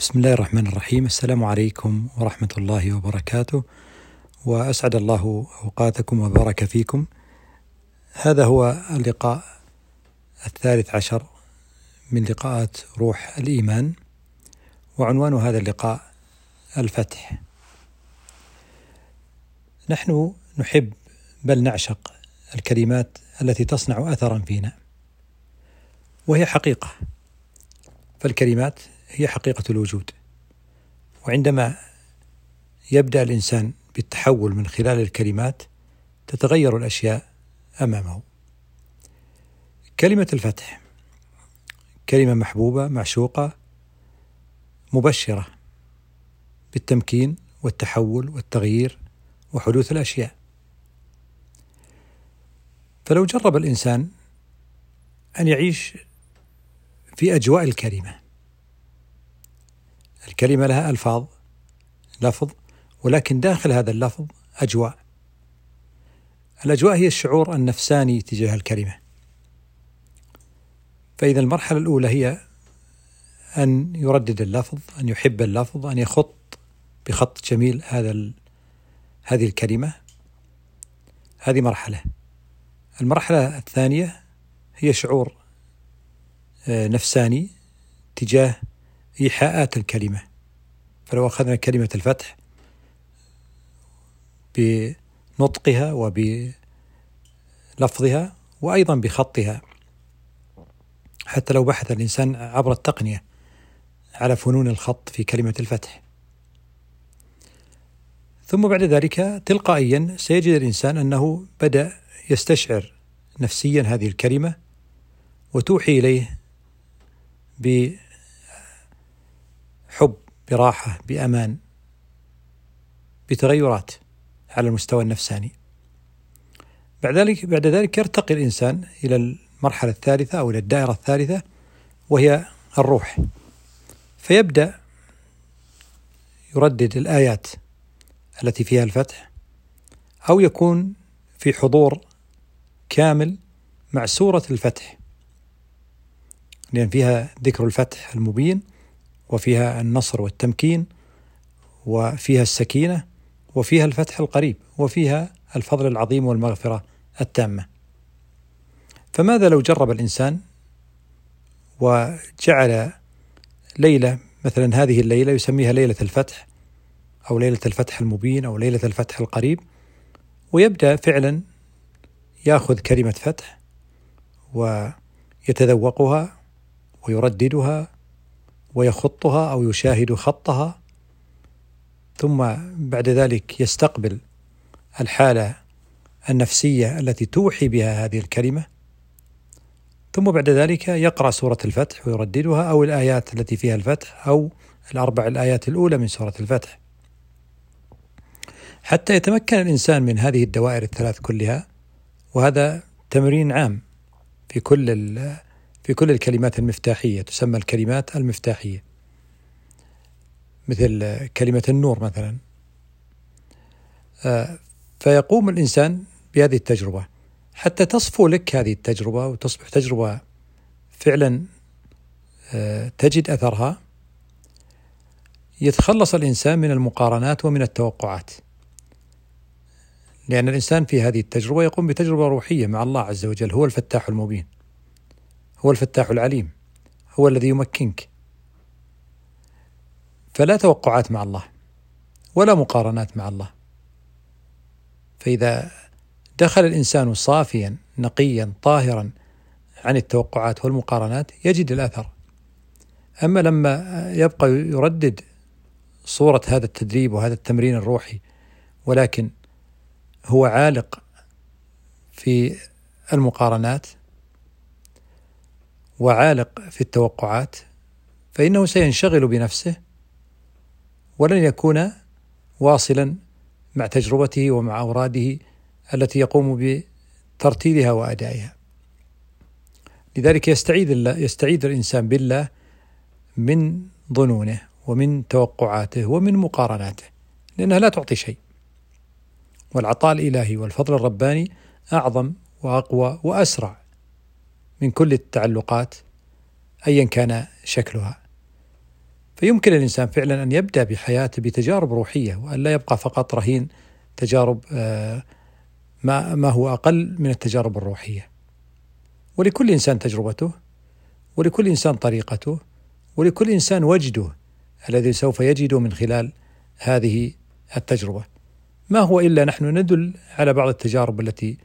بسم الله الرحمن الرحيم. السلام عليكم ورحمة الله وبركاته. وأسعد الله أوقاتكم وبارك فيكم. هذا هو اللقاء الثالث عشر من لقاءات روح الإيمان. وعنوان هذا اللقاء الفتح. نحن نحب بل نعشق الكلمات التي تصنع أثرا فينا وهي حقيقة. فالكلمات هي حقيقة الوجود. وعندما يبدأ الإنسان بالتحول من خلال الكلمات تتغير الأشياء أمامه. كلمة الفتح كلمة محبوبة معشوقة مبشرة بالتمكين والتحول والتغيير وحدوث الأشياء. فلو جرب الإنسان أن يعيش في أجواء الكلمة الكلمة لها ألفاظ لفظ ولكن داخل هذا اللفظ أجواء. الأجواء هي الشعور النفساني تجاه الكلمة. فإذا المرحلة الأولى هي أن يردد اللفظ أن يحب اللفظ أن يخط بخط جميل هذا هذه الكلمة. هذه مرحلة. المرحلة الثانية هي شعور آه، نفساني تجاه إيحاءات الكلمة. فلو أخذنا كلمة الفتح بنطقها وبلفظها وأيضا بخطها. حتى لو بحث الإنسان عبر التقنية على فنون الخط في كلمة الفتح. ثم بعد ذلك تلقائيا سيجد الإنسان أنه بدأ يستشعر نفسيا هذه الكلمة وتوحي إليه بحب براحة بأمان بتغيرات على المستوى النفساني. بعد ذلك بعد ذلك يرتقي الإنسان إلى المرحلة الثالثة أو إلى الدائرة الثالثة وهي الروح. فيبدأ يردد الآيات التي فيها الفتح أو يكون في حضور كامل مع سورة الفتح. لأن فيها ذكر الفتح المبين وفيها النصر والتمكين وفيها السكينة وفيها الفتح القريب وفيها الفضل العظيم والمغفرة التامة. فماذا لو جرب الإنسان وجعل ليلة مثلا هذه الليلة يسميها ليلة الفتح أو ليلة الفتح المبين أو ليلة الفتح القريب ويبدأ فعلا يأخذ كلمة فتح ويتذوقها ويرددها ويخطها أو يشاهد خطها ثم بعد ذلك يستقبل الحالة النفسية التي توحي بها هذه الكلمة ثم بعد ذلك يقرأ سورة الفتح ويرددها أو الآيات التي فيها الفتح أو الأربع الآيات الأولى من سورة الفتح. حتى يتمكن الإنسان من هذه الدوائر الثلاث كلها وهذا تمرين عام في كل في كل الكلمات المفتاحية تسمى الكلمات المفتاحية. مثل كلمة النور مثلا. آه، فيقوم الإنسان بهذه التجربة. حتى تصفو لك هذه التجربة وتصبح تجربة فعلا آه، تجد أثرها. يتخلص الإنسان من المقارنات ومن التوقعات. لأن الإنسان في هذه التجربة يقوم بتجربة روحية مع الله عز وجل هو الفتاح المبين. هو الفتاح العليم هو الذي يمكنك. فلا توقعات مع الله ولا مقارنات مع الله. فإذا دخل الإنسان صافيا نقيا طاهرا عن التوقعات والمقارنات يجد الأثر. أما لما يبقى يردد صورة هذا التدريب وهذا التمرين الروحي ولكن هو عالق في المقارنات وعالق في التوقعات فإنه سينشغل بنفسه ولن يكون واصلا مع تجربته ومع أوراده التي يقوم بترتيلها وأدائها. لذلك يستعيذ الله يستعيذ الإنسان بالله من ظنونه ومن توقعاته ومن مقارناته لأنها لا تعطي شيء. والعطاء الإلهي والفضل الرباني أعظم وأقوى وأسرع من كل التعلقات ايا كان شكلها فيمكن الانسان فعلا أن يبدأ بحياته بتجارب روحية وأن لا يبقى فقط رهين تجارب آه، ما ما هو أقل من التجارب الروحية. ولكل إنسان تجربته ولكل إنسان طريقته ولكل إنسان وجده الذي سوف يجده من خلال هذه التجربة. ما هو إلا نحن ندل على بعض التجارب التي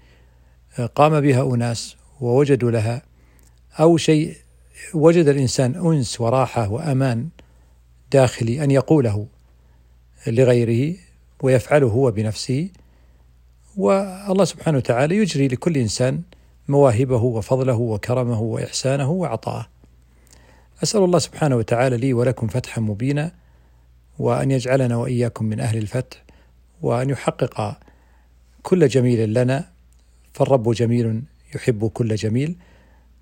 قام بها أناس ووجدوا لها أو شيء وجد الإنسان أنس وراحة وأمان داخلي أن يقوله لغيره ويفعله هو بنفسه والله سبحانه وتعالى يجري لكل إنسان مواهبه وفضله وكرمه وإحسانه وعطاءه. أسأل الله سبحانه وتعالى لي ولكم فتحا مبينا وأن يجعلنا وإياكم من أهل الفتح وأن يحقق كل جميل لنا فالرب جميل يحب كل جميل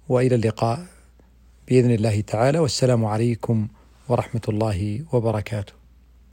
وإلى اللقاء بإذن الله تعالى والسلام عليكم ورحمة الله وبركاته.